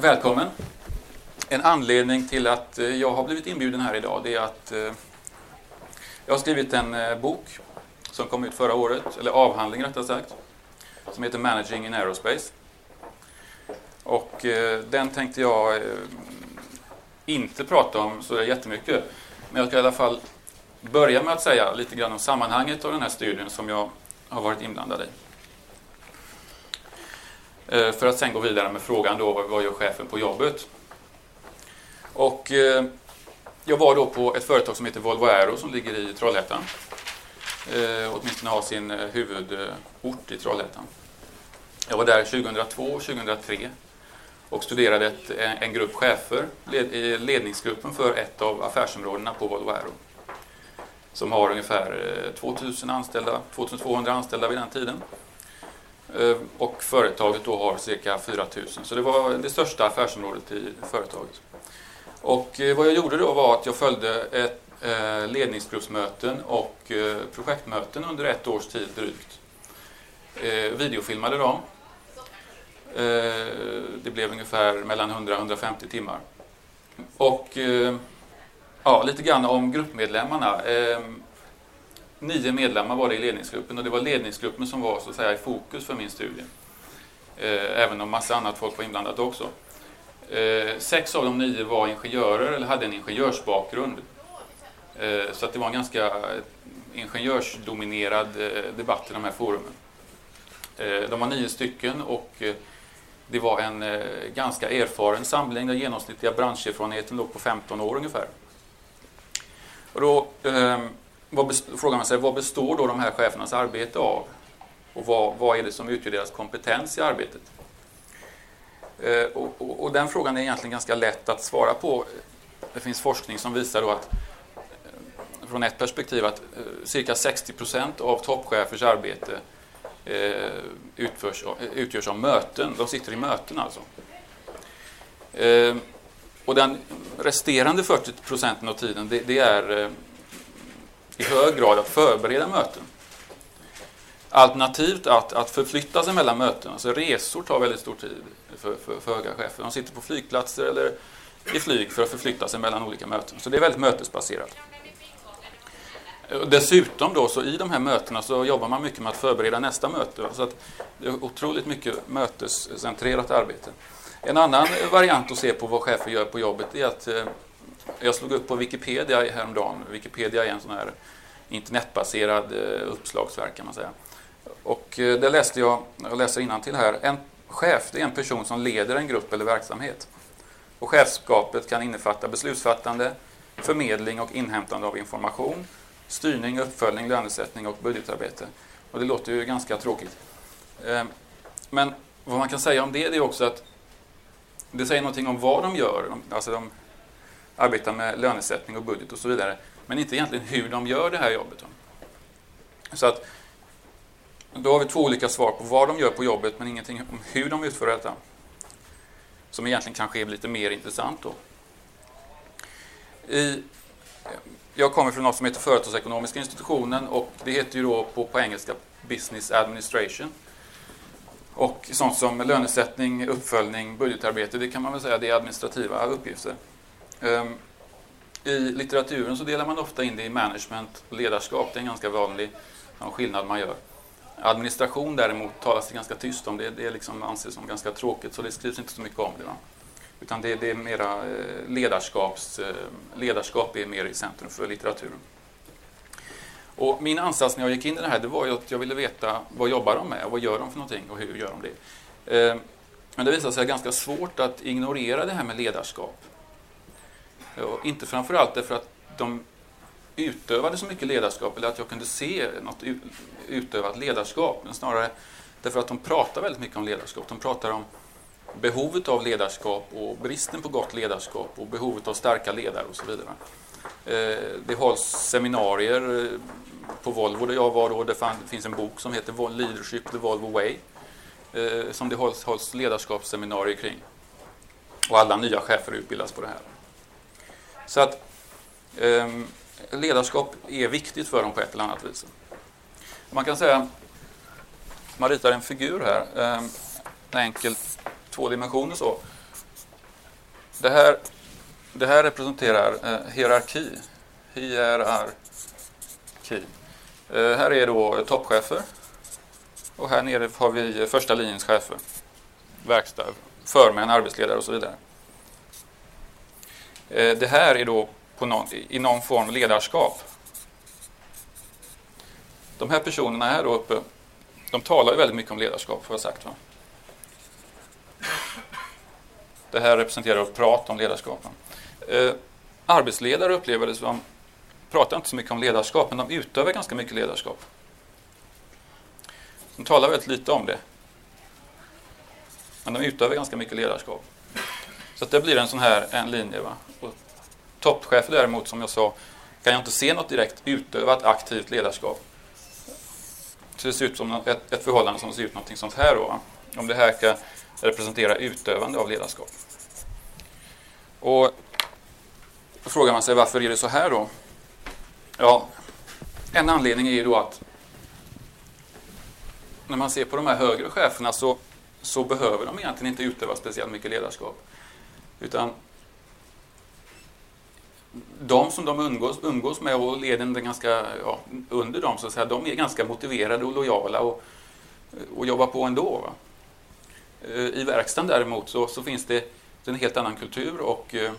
Välkommen. En anledning till att eh, jag har blivit inbjuden här idag det är att eh, jag har skrivit en eh, bok som kom ut förra året, eller avhandling rättare sagt, som heter Managing in Aerospace. Och den tänkte jag inte prata om så jättemycket, men jag ska i alla fall börja med att säga lite grann om sammanhanget av den här studien som jag har varit inblandad i. Eh, för att sen gå vidare med frågan då, vad gör chefen på jobbet? Och eh, jag var då på ett företag som heter Volvo Aero som ligger i Trollhättan. Eh, åtminstone har sin huvudort i Trollhättan. Jag var där 2002 och 2003 och studerade ett, en grupp chefer ledningsgruppen för ett av affärsområdena på Volvo Aero. Som har ungefär 2000 anställda, 2200 anställda vid den tiden. Eh, och företaget då har cirka 4 000. Så det var det största affärsområdet i företaget. Och eh, vad jag gjorde då var att jag följde ett eh, ledningsgruppsmöten och projektmöten under ett års tid drygt. Videofilmade dem. Det blev ungefär mellan 100 150 timmar. Och ja, lite grann om gruppmedlemmarna ehm, nio medlemmar var det i ledningsgruppen och det var ledningsgruppen som var så att säga i fokus för min studie. Eh, även om massa annat folk var inblandat också. Eh, sex av de nio var ingenjörer eller hade en ingenjörsbakgrund. Eh, så att det var en ganska ingenjörsdominerad eh, debatt i de här forumen. Eh, de var nio stycken och eh, det var en ganska erfaren samling. Den genomsnittliga branscherfarenheten låg på 15 år ungefär. Och då ehm, vad frågar man sig, vad består då de här chefernas arbete av? Och vad, vad är det som utgör deras kompetens i arbetet? Eh, och, och, och, den frågan är egentligen ganska lätt att svara på. Det finns forskning som visar då att eh, från ett perspektiv att eh, cirka 60 procent av toppchefers arbete eh, utförs, utgörs av möten. De sitter i möten alltså. Eh, och den resterande 40 procenten av tiden det, det är eh, i hög grad att förbereda möten. Alternativt att, att förflytta sig mellan möten. Alltså resor tar väldigt stor tid för, för, för höga chefer. De sitter på flygplatser eller i flyg för att förflytta sig mellan olika möten. Så det är väldigt mötesbaserat. Dessutom då, så i de här mötena så jobbar man mycket med att förbereda nästa möte. Så att det är otroligt mycket mötescentrerat arbete. En annan variant att se på vad chefer gör på jobbet är att eh, jag slog upp på Wikipedia häromdagen. Wikipedia är en sån här internetbaserad eh, uppslagsverk kan man säga. Och eh, där läste jag, jag läser till här, en chef det är en person som leder en grupp eller verksamhet. Och chefskapet kan innefatta beslutsfattande, förmedling och inhämtande av information, styrning, uppföljning, lönesättning och budgetarbete. Och det låter ju ganska tråkigt. Eh, men vad man kan säga om det, det är också att det säger någonting om vad de gör. Alltså de arbetar med lönesättning och budget och så vidare. Men inte egentligen hur de gör det här jobbet. Så att då har vi två olika svar på vad de gör på jobbet men ingenting om hur de utför detta. Som egentligen kanske är lite mer intressant då. I, jag kommer från något som heter Företagsekonomiska institutionen och det heter ju då på, på engelska Business Administration. Och sånt som lönesättning, uppföljning, budgetarbete, det kan man väl säga det är administrativa uppgifter. Ehm, I litteraturen så delar man ofta in det i management och ledarskap. Det är en ganska vanlig skillnad man gör. Administration däremot talas det ganska tyst om. Det, det liksom anses som ganska tråkigt så det skrivs inte så mycket om det. Va? Utan det, det är mera eh, ledarskaps, eh, ledarskap är mer i centrum för litteraturen. Och min ansats när jag gick in i det här det var ju att jag ville veta vad jobbar de med, vad gör de för någonting och hur gör de det. Ehm, men det visade sig ganska svårt att ignorera det här med ledarskap. Och inte framförallt därför att de utövade så mycket ledarskap eller att jag kunde se något utövat ledarskap. Men snarare därför att de pratar väldigt mycket om ledarskap. De pratar om behovet av ledarskap och bristen på gott ledarskap och behovet av starka ledare och så vidare. Eh, det hålls seminarier eh, på Volvo där jag var då. Det finns en bok som heter Leadership the Volvo Way eh, som det hålls ledarskapsseminarier kring. Och alla nya chefer utbildas på det här. Så att eh, ledarskap är viktigt för dem på ett eller annat vis. Man kan säga, man ritar en figur här, eh, en enkel två dimensioner så. det, här, det här representerar eh, hierarki. Hierarki. Eh, här är då toppchefer. Och här nere har vi eh, första linjens chefer. Verkstad, förmän, arbetsledare och så vidare. Eh, det här är då på någon, i någon form ledarskap. De här personerna här uppe, de talar ju väldigt mycket om ledarskap, har jag sagt. Va? Det här representerar prat om ledarskap. Eh, arbetsledare upplever det som, pratar inte så mycket om ledarskap, men de utövar ganska mycket ledarskap. De talar väldigt lite om det. Men de utövar ganska mycket ledarskap. Så det blir en sån här en linje. Va? Och toppchefer däremot, som jag sa, kan jag inte se något direkt utövat aktivt ledarskap. Så det ser ut som ett, ett förhållande som ser ut någonting sånt här. Då, va? Om det här kan representera utövande av ledarskap. Och då frågar man sig varför är det så här då? Ja, en anledning är ju då att när man ser på de här högre cheferna så, så behöver de egentligen inte utöva speciellt mycket ledarskap. Utan de som de umgås, umgås med och leden ganska ja, under dem, så att säga, de är ganska motiverade och lojala och, och jobbar på ändå. Va? Eh, I verkstaden däremot så, så finns det en helt annan kultur och eh,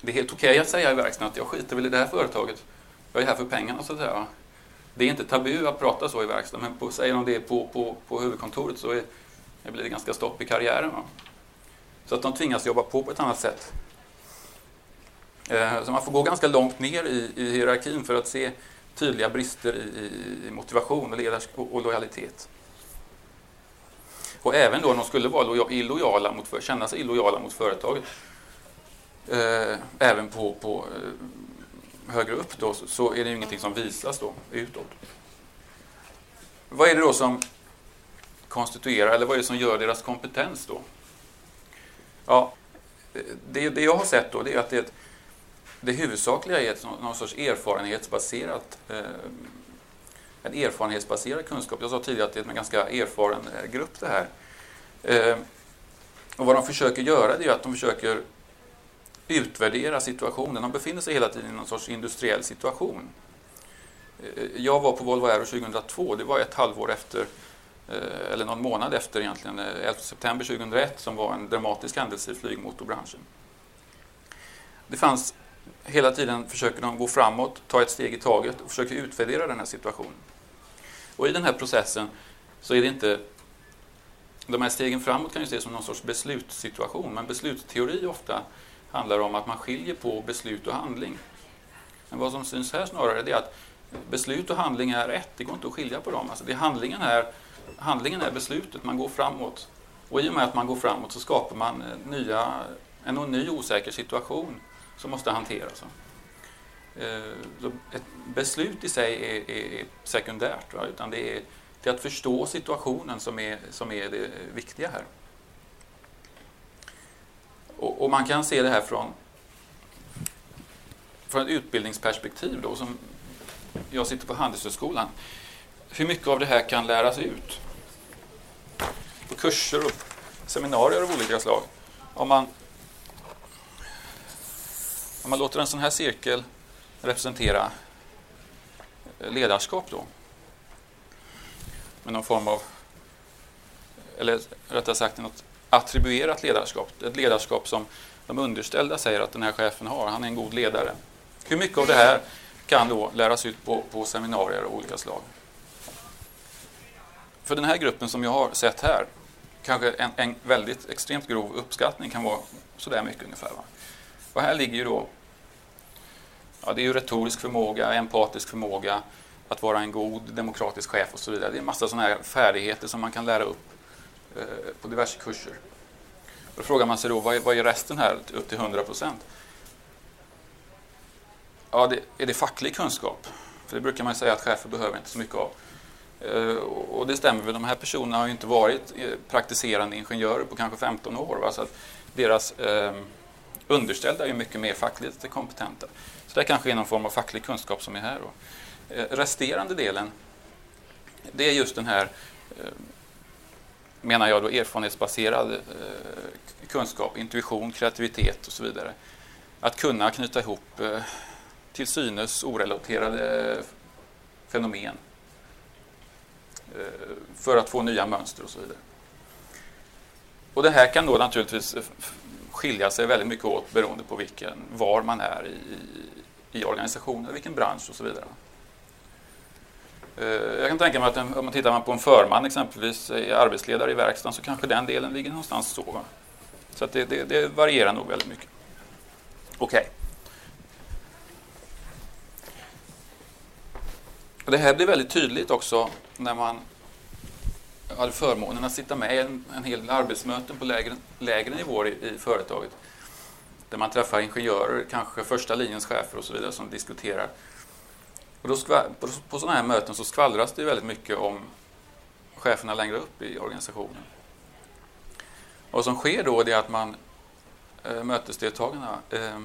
det är helt okej okay att säga i verkstaden att jag skiter väl i det här företaget. Jag är här för pengarna så att säga. Det är inte tabu att prata så i verkstaden men på, säger de det på, på, på huvudkontoret så är, det blir det ganska stopp i karriären. Va? Så att de tvingas jobba på på ett annat sätt. Eh, så man får gå ganska långt ner i, i hierarkin för att se tydliga brister i, i motivation och och lojalitet. Och även då om de skulle vara illojala mot, känna sig illojala mot företaget, eh, även på, på eh, högre upp då, så är det ju ingenting som visas då utåt. Vad är det då som konstituerar, eller vad är det som gör deras kompetens då? Ja, det, det jag har sett då, det är att det, det huvudsakliga är ett, någon sorts erfarenhetsbaserat eh, en erfarenhetsbaserad kunskap. Jag sa tidigare att det är en ganska erfaren eh, grupp det här. Eh, och vad de försöker göra det är att de försöker utvärdera situationen. De befinner sig hela tiden i någon sorts industriell situation. Eh, jag var på Volvo Aero 2002, det var ett halvår efter, Eh, eller någon månad efter egentligen, eh, 11 september 2001 som var en dramatisk händelse i flygmotorbranschen. Det fanns hela tiden försöker de gå framåt, ta ett steg i taget och försöker utvärdera den här situationen. Och i den här processen så är det inte... De här stegen framåt kan ju ses som någon sorts beslutssituation, men beslutsteori ofta handlar om att man skiljer på beslut och handling. Men vad som syns här snarare är att beslut och handling är ett, det går inte att skilja på dem. Alltså det handlingen, är, handlingen är beslutet, man går framåt. Och i och med att man går framåt så skapar man eh, nya, en ny osäker situation som måste hanteras. Eh, ett beslut i sig är, är sekundärt, va? utan det är, det är att förstå situationen som är, som är det viktiga här. Och, och, man kan se det här från, från ett utbildningsperspektiv. Då, som jag sitter på Handelshögskolan. Hur mycket av det här kan läras ut? På kurser och seminarier av olika slag. Om man, om man låter en sån här cirkel representera eh, ledarskap då. Med någon form av, eller rättare sagt något attribuerat ledarskap. Ett ledarskap som de underställda säger att den här chefen har. Han är en god ledare. Hur mycket av det här kan då läras ut på, på seminarier av olika slag? För den här gruppen som jag har sett här, kanske en, en väldigt extremt grov uppskattning kan vara sådär mycket ungefär. Va? Och här ligger ju då Ja, det är ju retorisk förmåga, empatisk förmåga, att vara en god demokratisk chef och så vidare. Det är en massa sådana här färdigheter som man kan lära upp eh, på diverse kurser. Och Då frågar man sig då, vad är, vad är resten här upp till 100 procent? Ja, det, är det facklig kunskap? För det brukar man säga att chefer behöver inte så mycket av. Eh, och det stämmer väl, de här personerna har ju inte varit eh, praktiserande ingenjörer på kanske 15 år. Va? Så att deras eh, underställda är ju mycket mer fackligt kompetenta. Så det kanske är någon form av facklig kunskap som är här. Då. Eh, resterande delen, det är just den här eh, menar jag då erfarenhetsbaserad eh, kunskap, intuition, kreativitet och så vidare. Att kunna knyta ihop eh, till synes orelaterade fenomen Eh, för att få nya mönster och så vidare. Och det här kan då naturligtvis skilja sig väldigt mycket åt beroende på vilken, var man är i, i organisationen, vilken bransch och så vidare. Eh, jag kan tänka mig att om man tittar på en förman exempelvis, är arbetsledare i verkstaden, så kanske den delen ligger någonstans så. Så det, det, det, varierar nog väldigt mycket. Okej. Okay. Det här blir väldigt tydligt också när man hade förmånen att sitta med i en, en hel del arbetsmöten på lägre, lägre nivåer i, i företaget. Där man träffar ingenjörer, kanske första linjens chefer och så vidare som diskuterar. Och då skvall, på, på sådana här möten så skvallras det väldigt mycket om cheferna längre upp i organisationen. Och vad som sker då är att man, äh, mötesdeltagarna, äh,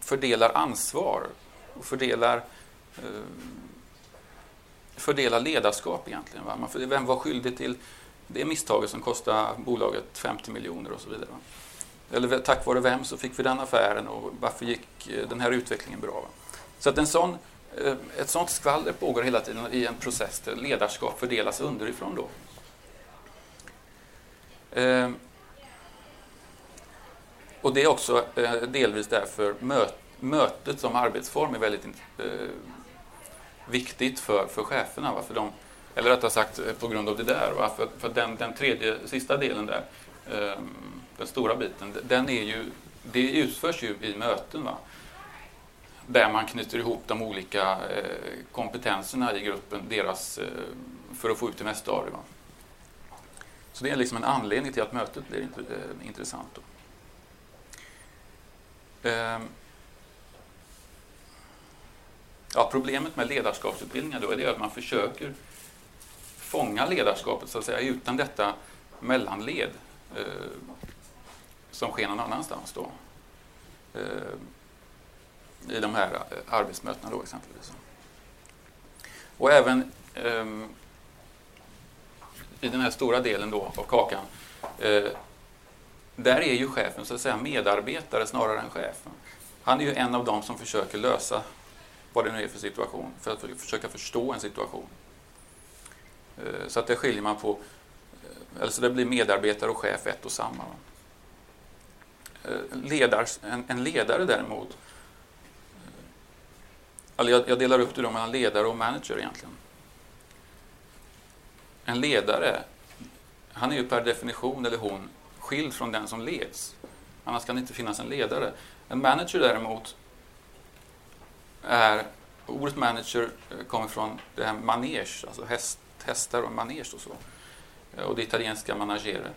fördelar ansvar och fördelar, eh, fördelar ledarskap egentligen. Va? Man, vem var skyldig till det misstaget som kostade bolaget 50 miljoner och så vidare. Va? Eller tack vare vem så fick vi den affären och varför gick eh, den här utvecklingen bra? Va? Så att en sån, eh, ett sånt skvaller pågår hela tiden i en process där ledarskap fördelas underifrån. Då. Och det är också delvis därför möten mötet som arbetsform är väldigt eh, viktigt för, för cheferna. Va? För de, eller rättare sagt eh, på grund av det där. Va? För, för den, den tredje, sista delen där, eh, den stora biten, den är ju, det utförs ju i möten. Va? Där man knyter ihop de olika eh, kompetenserna i gruppen, deras, eh, för att få ut det mesta av det. Va? Så det är liksom en anledning till att mötet blir eh, intressant. Då. Ehm, Ja, problemet med ledarskapsutbildningar då är det att man försöker fånga ledarskapet så att säga utan detta mellanled eh, som sker någon annanstans då. Eh, I de här eh, arbetsmötena då exempelvis. Och även eh, i den här stora delen då av kakan, eh, där är ju chefen så att säga medarbetare snarare än chefen. Han är ju en av dem som försöker lösa vad det nu är för situation, för att försöka förstå en situation. Eh, så att det skiljer man på, eh, eller så det blir medarbetare och chef ett och samma. Eh, ledars, en, en ledare däremot, alltså jag, jag delar upp det då mellan ledare och manager egentligen en ledare, han är ju per definition, eller hon, skild från den som leds. Annars kan det inte finnas en ledare. En manager däremot är, ordet manager eh, kommer från det här manege, alltså häst, hästar och manege och så. Eh, och det italienska managere.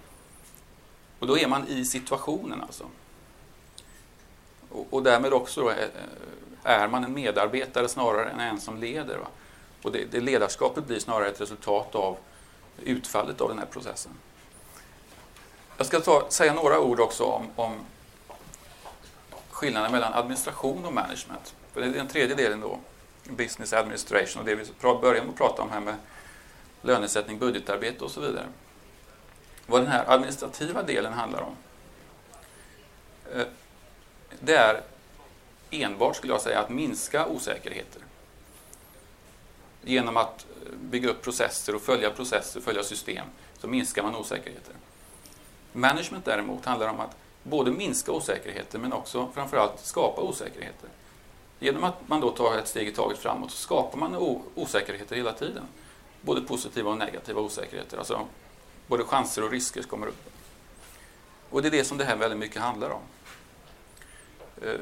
Och då är man i situationen alltså. Och, och därmed också då eh, är man en medarbetare snarare än en som leder. Va? Och det, det ledarskapet blir snarare ett resultat av utfallet av den här processen. Jag ska ta, säga några ord också om, om skillnaden mellan administration och management. För det är den tredje delen då, business administration och det vi började med att prata om här med lönesättning, budgetarbete och så vidare. Vad den här administrativa delen handlar om eh, det är enbart, skulle jag säga, att minska osäkerheter. Genom att eh, bygga upp processer och följa processer, följa system, så minskar man osäkerheter. Management däremot handlar om att både minska osäkerheter men också framförallt skapa osäkerheter. Genom att man då tar ett steg i taget framåt så skapar man osäkerheter hela tiden. Både positiva och negativa osäkerheter. Alltså både chanser och risker kommer upp. Och det är det som det här väldigt mycket handlar om. Eh,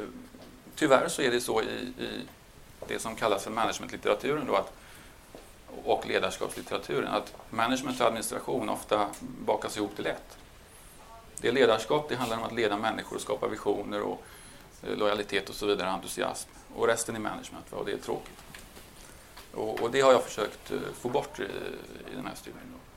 tyvärr så är det så i, i det som kallas för managementlitteraturen då att och ledarskapslitteraturen att management och administration ofta bakas ihop till ett. Det är ledarskap, det handlar om att leda människor och skapa visioner och Eh, lojalitet och så vidare, entusiasm. Och resten är management, och det är tråkigt. Och, och det har jag försökt eh, få bort i, i den här studien. Då.